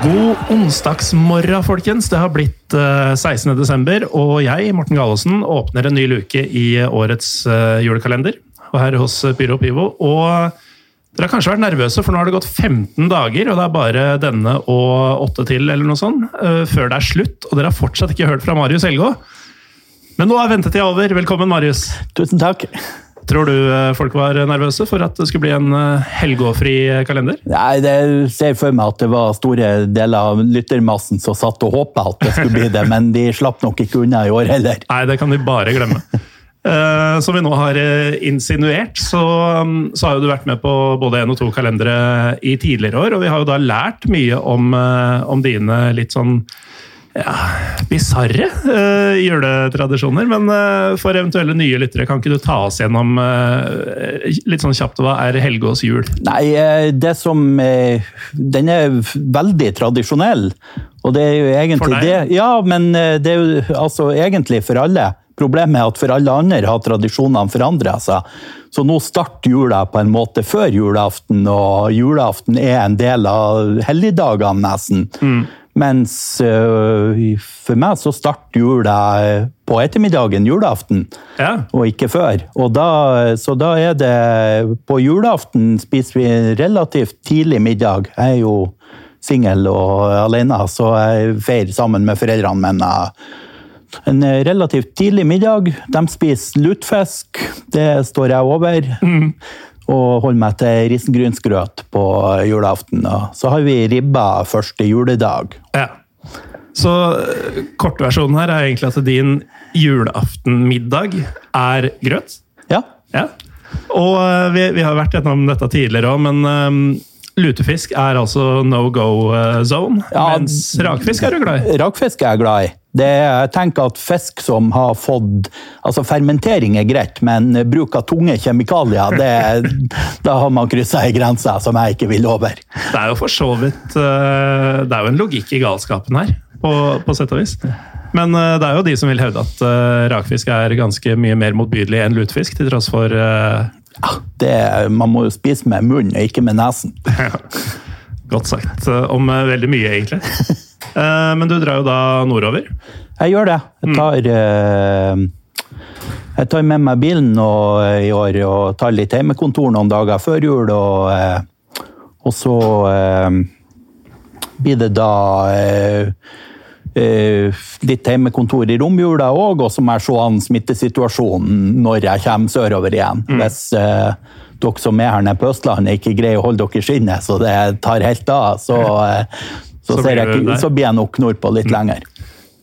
God onsdagsmorgen, folkens. Det har blitt eh, 16. desember, og jeg, Morten Galaasen, åpner en ny luke i årets eh, julekalender. Og her hos Pyro Pivo. Og dere har kanskje vært nervøse, for nå har det gått 15 dager, og det er bare denne og åtte til, eller noe sånt, eh, før det er slutt. Og dere har fortsatt ikke hørt fra Marius Helgå. Men nå er ventetida over. Velkommen, Marius. Tusen takk. Tror du eh, folk var nervøse for at det skulle bli en eh, helgåfri kalender? Nei, det ser for meg at det var store deler av lyttermassen som satt og håpa at det skulle bli det, men de slapp nok ikke unna i år heller. Nei, det kan de bare glemme. Uh, Som vi nå har eh, insinuert, så, um, så har jo du vært med på både én og to kalendere i tidligere år, og vi har jo da lært mye om, uh, om dine litt sånn ja, bisarre uh, juletradisjoner. Men uh, for eventuelle nye lyttere, kan ikke du ta oss gjennom uh, litt sånn kjapt hva er Helgås jul? Nei, eh, det som eh, Den er veldig tradisjonell, og det er jo egentlig det Ja, men eh, det er jo altså egentlig for alle. Problemet er at for alle andre har tradisjonene forandra seg. Så nå starter jula på en måte før julaften, og julaften er en del av helligdagene nesten. Mens øh, for meg så starter jula øh, på ettermiddagen julaften, Ja. og ikke før. Og da, så da er det På julaften spiser vi relativt tidlig middag. Jeg er jo singel og alene, så jeg feirer sammen med foreldrene mine. En relativt tidlig middag. De spiser lutefisk. Det står jeg over. Og holder meg til risengrynsgrøt på julaften. Og så har vi ribba første juledag. Ja. Så eh, kortversjonen her er egentlig at din julaftenmiddag er grøt. Ja. Ja. Og eh, vi, vi har vært gjennom dette tidligere òg, men um, lutefisk er altså no go eh, zone. Ja. Mens rakfisk er du glad i. Rakfisk er jeg glad i. Det, jeg tenker at fisk som har fått altså Fermentering er greit, men bruk av tunge kjemikalier, det, da har man kryssa ei grense som jeg ikke vil over. Det er jo for så vidt eh, Det er jo en logikk i galskapen her, på, på sett og vis. Men eh, det er jo de som vil hevde at rakfisk er ganske mye mer motbydelig enn lutefisk, til tross for det, man må jo spise med munnen, og ikke med nesen. Godt sagt eh, om eh, veldig mye, egentlig. Eh, Men du drar jo da nordover. Jeg gjør det. Jeg tar, eh, jeg tar med meg bilen og, i år og tar litt hjemmekontor noen dager før jul. Og, og så blir det da litt hjemmekontor i romjula òg, og så må jeg se an smittesituasjonen når jeg kommer sørover igjen. Hvis eh, dere som er her nede på Østlandet ikke greier å holde dere skinnet, så det tar helt av, så, eh, så, Så blir jeg, så blir jeg nok nordpå litt lenger.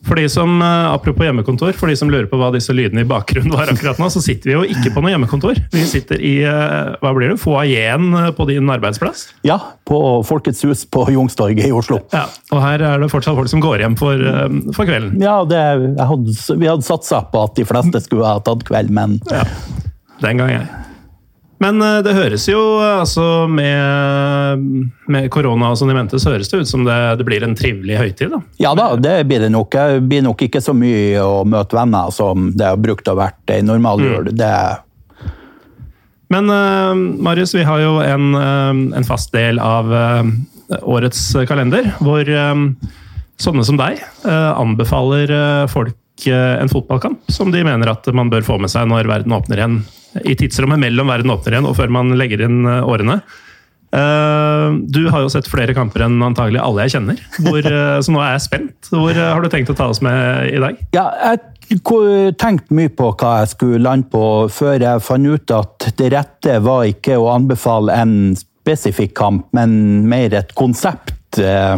For de som, eh, Apropos hjemmekontor, for de som lurer på hva disse lydene i bakgrunnen var akkurat nå, så sitter vi jo ikke på noe hjemmekontor. Vi sitter i eh, hva blir det, foajeen eh, på din arbeidsplass. Ja, på Folkets hus på Youngstorget i Oslo. Ja, Og her er det fortsatt folk som går hjem for, for kvelden. Ja, det, hadde, vi hadde satsa på at de fleste skulle ha tatt kveld, men Ja, Den gang jeg. Men eh, det høres jo, eh, altså med, med korona og sånn i mente, så høres det ut som det, det blir en trivelig høytid. da. ja da, det blir det nok. Det blir nok ikke så mye å møte venner som det har brukt å vært ei normal jul. Det, Men uh, Marius, vi har jo en, uh, en fast del av uh, årets kalender, hvor sånne som deg anbefaler folk en fotballkamp som de mener at man bør få med seg når verden åpner igjen. I tidsrommet mellom verden åpner igjen og før man legger inn eh, årene. Eh, Du har jo sett flere kamper enn antagelig alle jeg kjenner, hvor, eh, så nå er jeg spent. Hvor har du tenkt å ta oss med i dag? Ja, jeg tenkte mye på hva jeg skulle lande på, før jeg fant ut at det rette var ikke å anbefale en spesifikk kamp, men mer et konsept. Ja.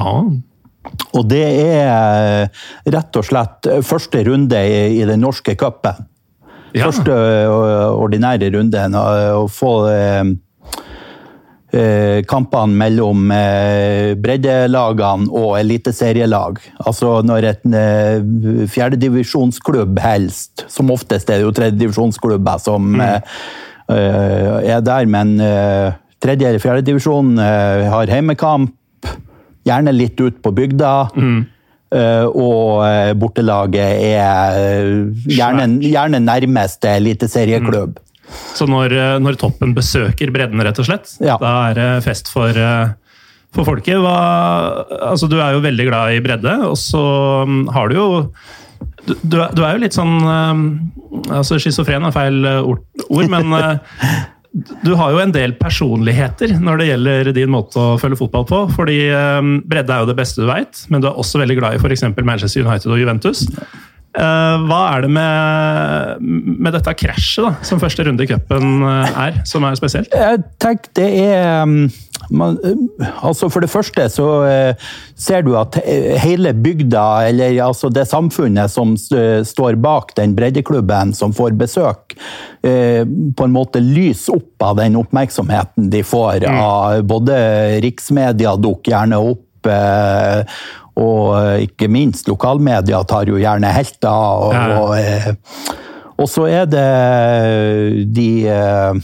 Og det er rett og slett første runde i, i den norske cupen. Ja. Første ø, ordinære runden. Å få eh, eh, kampene mellom eh, breddelagene og eliteserielag. Altså når et eh, fjerdedivisjonsklubb helst, som oftest er det jo tredjedivisjonsklubber som mm. eh, er der, men eh, tredje- eller fjerdedivisjon eh, har heimekamp, gjerne litt ut på bygda. eh, og eh, bortelaget er eh, gjerne, gjerne nærmeste eliteserieklubb. Så når, eh, når toppen besøker bredden, rett og slett, Ja. da er det fest for, eh, for folket. Hva, altså, du er jo veldig glad i bredde, og så mm, har du jo du, du er- jo litt sånn eh, altså Schizofren er feil eh, ord, men eh, du har jo en del personligheter når det gjelder din måte å følge fotball på. fordi eh, Bredde er jo det beste du veit, men du er også veldig glad i f.eks. Manchester United og Juventus. Eh, hva er det med, med dette krasjet som første runde i cupen eh, er, som er spesielt? Takk, det er um, man, um, altså For det første så eh, ser du at eh, hele bygda, eller altså det samfunnet som står bak den breddeklubben som får besøk, eh, på en måte lyser opp av den oppmerksomheten de får av både riksmedia dukker gjerne opp. eh, Og ikke minst lokalmedia tar jo gjerne helt av. Og, og, eh, og så er det de eh, eh,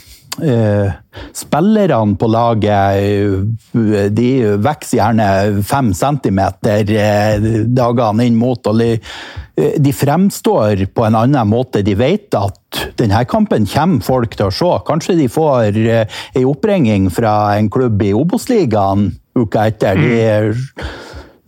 Spillerne på laget eh, de vokser gjerne fem centimeter eh, dagene inn mot. og de, eh, fremstår på en annen måte. De vet at denne kampen kommer folk til å se. Kanskje de får eh, en oppringning fra en klubb i Obos-ligaen uka etter. De,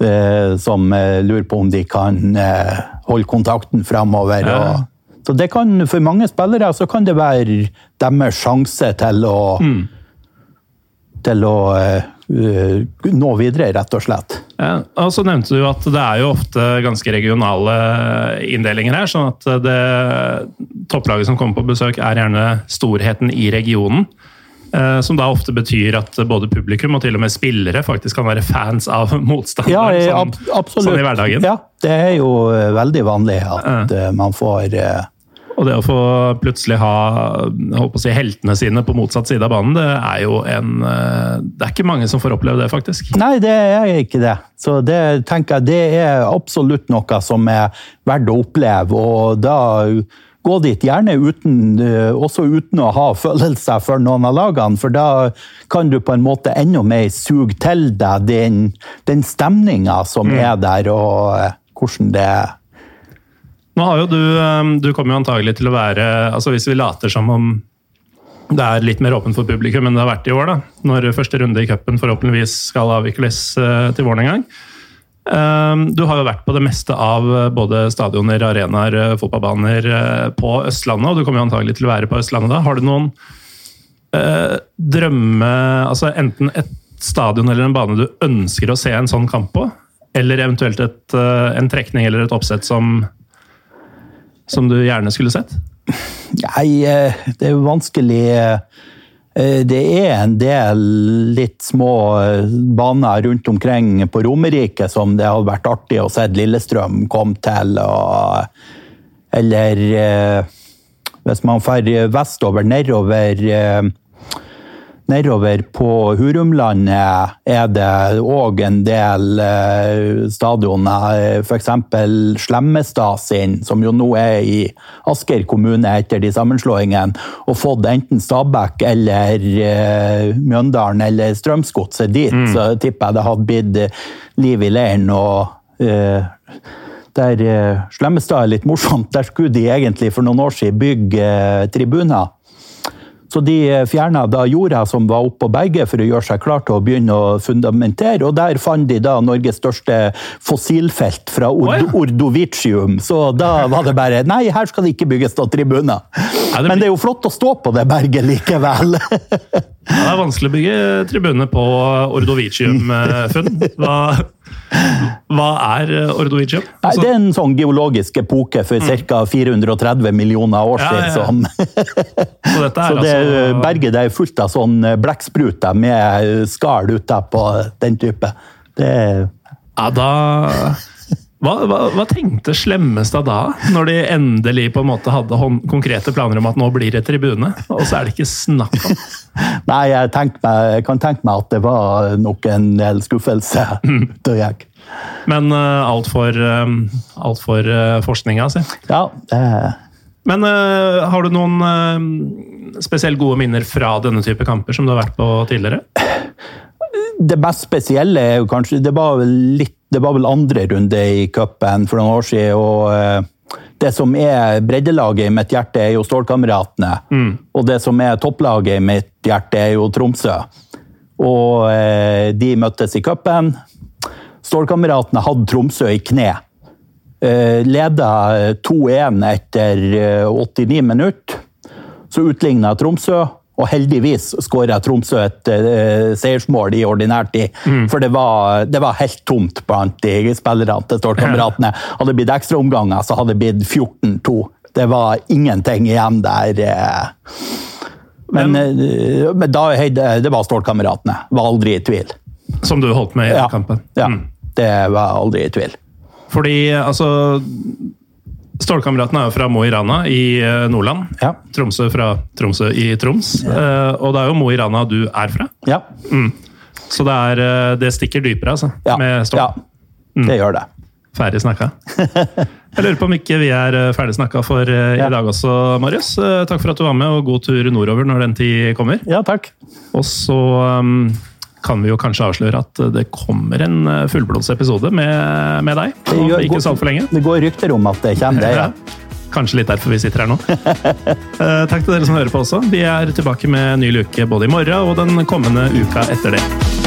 eh, som eh, lurer på om de kan eh, holde kontakten framover. Og, så det kan, for mange spillere så kan det være deres sjanse til å til å eh, eh, nå videre, rett og slett. Ja, og så nevnte du at det er jo ofte ganske regionale inndelinger her. sånn at det topplaget som kommer på besøk, er gjerne storheten i regionen. eh, Som da ofte betyr at både publikum og til og med spillere faktisk kan være fans av motstanderen. Ja, sånn, ab absolutt. sånn i hverdagen. Ja, det er jo eh, veldig vanlig at ja. man får eh, Og det å få plutselig ha holdt på å si, heltene sine på motsatt side av banen, det er jo en eh, Det er ikke mange som får oppleve det, faktisk. Nei, det er ikke det. Så det tenker jeg det er absolutt noe som er verdt å oppleve. Og da gå dit gjerne uten, eh, også uten å ha følelser for noen av lagene, for da kan du på en måte enda mer suge til deg den, den stemninga som er der, og eh, hvordan det er. Nå har jo du, eh, du kommer jo antagelig til å være altså Hvis vi later som om det er litt mer åpent for publikum enn det har vært i år, da, når første runde i cupen forhåpentligvis skal avvikles eh, til våren en gang. Eh, Du har jo vært på det meste av eh, både stadioner, arenaer, eh, fotballbaner på Østlandet, og du kommer jo antagelig til å være på Østlandet da. Har du noen drømme Altså enten et stadion eller en bane du ønsker å se en sånn kamp på? Eller eventuelt et, en trekning eller et oppsett som, som du gjerne skulle sett? Nei, eh, det er jo vanskelig eh, Det er en del litt små eh, baner rundt omkring på Romerike som det hadde vært artig å se Lillestrøm komme til. Og, eller eh, hvis man drar vestover, nedover eh, Nedover på Hurumlandet er det òg en del eh, stadioner, f.eks. Slemmestad sin, som jo nå er i Asker kommune etter de sammenslåingene, og fått enten Stabæk eller eh, Mjøndalen eller Strømsgodset dit, så tipper jeg det hadde blitt eh, liv i leiren. og eh, der eh, Slemmestad er litt morsomt, der skulle de egentlig for noen år siden bygge eh, tribuner. Så de fjerna da jorda som var oppå berget for å gjøre seg klar til å begynne å fundamentere, og der fant de da Norges største fossilfelt fra Ord ja. Ordovicium. Så da var det bare Nei, her skal det ikke bygges noen tribuner. Det Men det er jo flott å stå på det berget likevel. Ja, det er vanskelig å bygge tribune på ordovicium-funn. Hva, hva er ordovicium? Nei, Altså, det er en sånn geologisk epoke for ca. 430 millioner år siden. ja, ja. Så så det, altså berget det er fullt av sånn blekkspruter med skall utapå den type. Det er Ja, da hva, hva, hva tenkte Slemmestad da, når de endelig på en måte hadde konkrete planer om at nå blir det tribune, og så er det ikke snakk om? Nei, jeg, meg, jeg kan tenke meg at det var nok en del skuffelse Mm. jeg. og. Men uh, alt for, um, alt for uh, forskninga, si. Ja, det Men uh, har du noen uh, spesielt gode minner fra denne type kamper som du har vært på tidligere? det mest spesielle er jo kanskje Det var litt det var vel andre runde i cupen for noen år siden. og eh, Det som er breddelaget i mitt hjerte, er jo Stålkameratene. Og det som er topplaget i mitt hjerte, er jo Tromsø. Og eh, de møttes i cupen. Stålkameratene hadde Tromsø i kne. Eh, leda 2-1 etter eh, 89 minutter. Så utligna Tromsø, og heldigvis skåra Tromsø et uh, seiersmål i ordinær tid. For det var, det var helt tomt blant de spillerne til Stålkameratene. Hadde det blitt ekstraomganger, så hadde det blitt 14-2. Det var ingenting igjen der. Uh. Men, eh, men da, det var Stålkameratene. Var aldri i tvil. Som du holdt med i Ja, kampen? ja, Mm. det var aldri i tvil. Fordi altså Stålkameratene er jo fra Mo i Rana i eh, Nordland. Ja. Tromsø fra Tromsø i Troms. Eh, og det er jo Mo i Rana du er fra. Ja, Så det, er, eh, det stikker dypere, altså. ja, Med Stål. ja det gjør det. Ferdig snakka. Jeg lurer på om ikke vi er ferdig snakka for i Ja. dag også, Marius. Takk for at du var med, og god tur nordover når den tid kommer. Ja, takk. Og så um, kan vi jo kanskje avsløre at det kommer en fullblodsepisode fullblods episode med, med deg. Det Om ikke så altfor lenge. Det går rykter om at det kommer, det. Ja. Ja. Kanskje litt derfor vi sitter her nå. Eh, Takk til dere som hører på også. Vi er tilbake med ny luke både i morgen og den kommende uka etter det.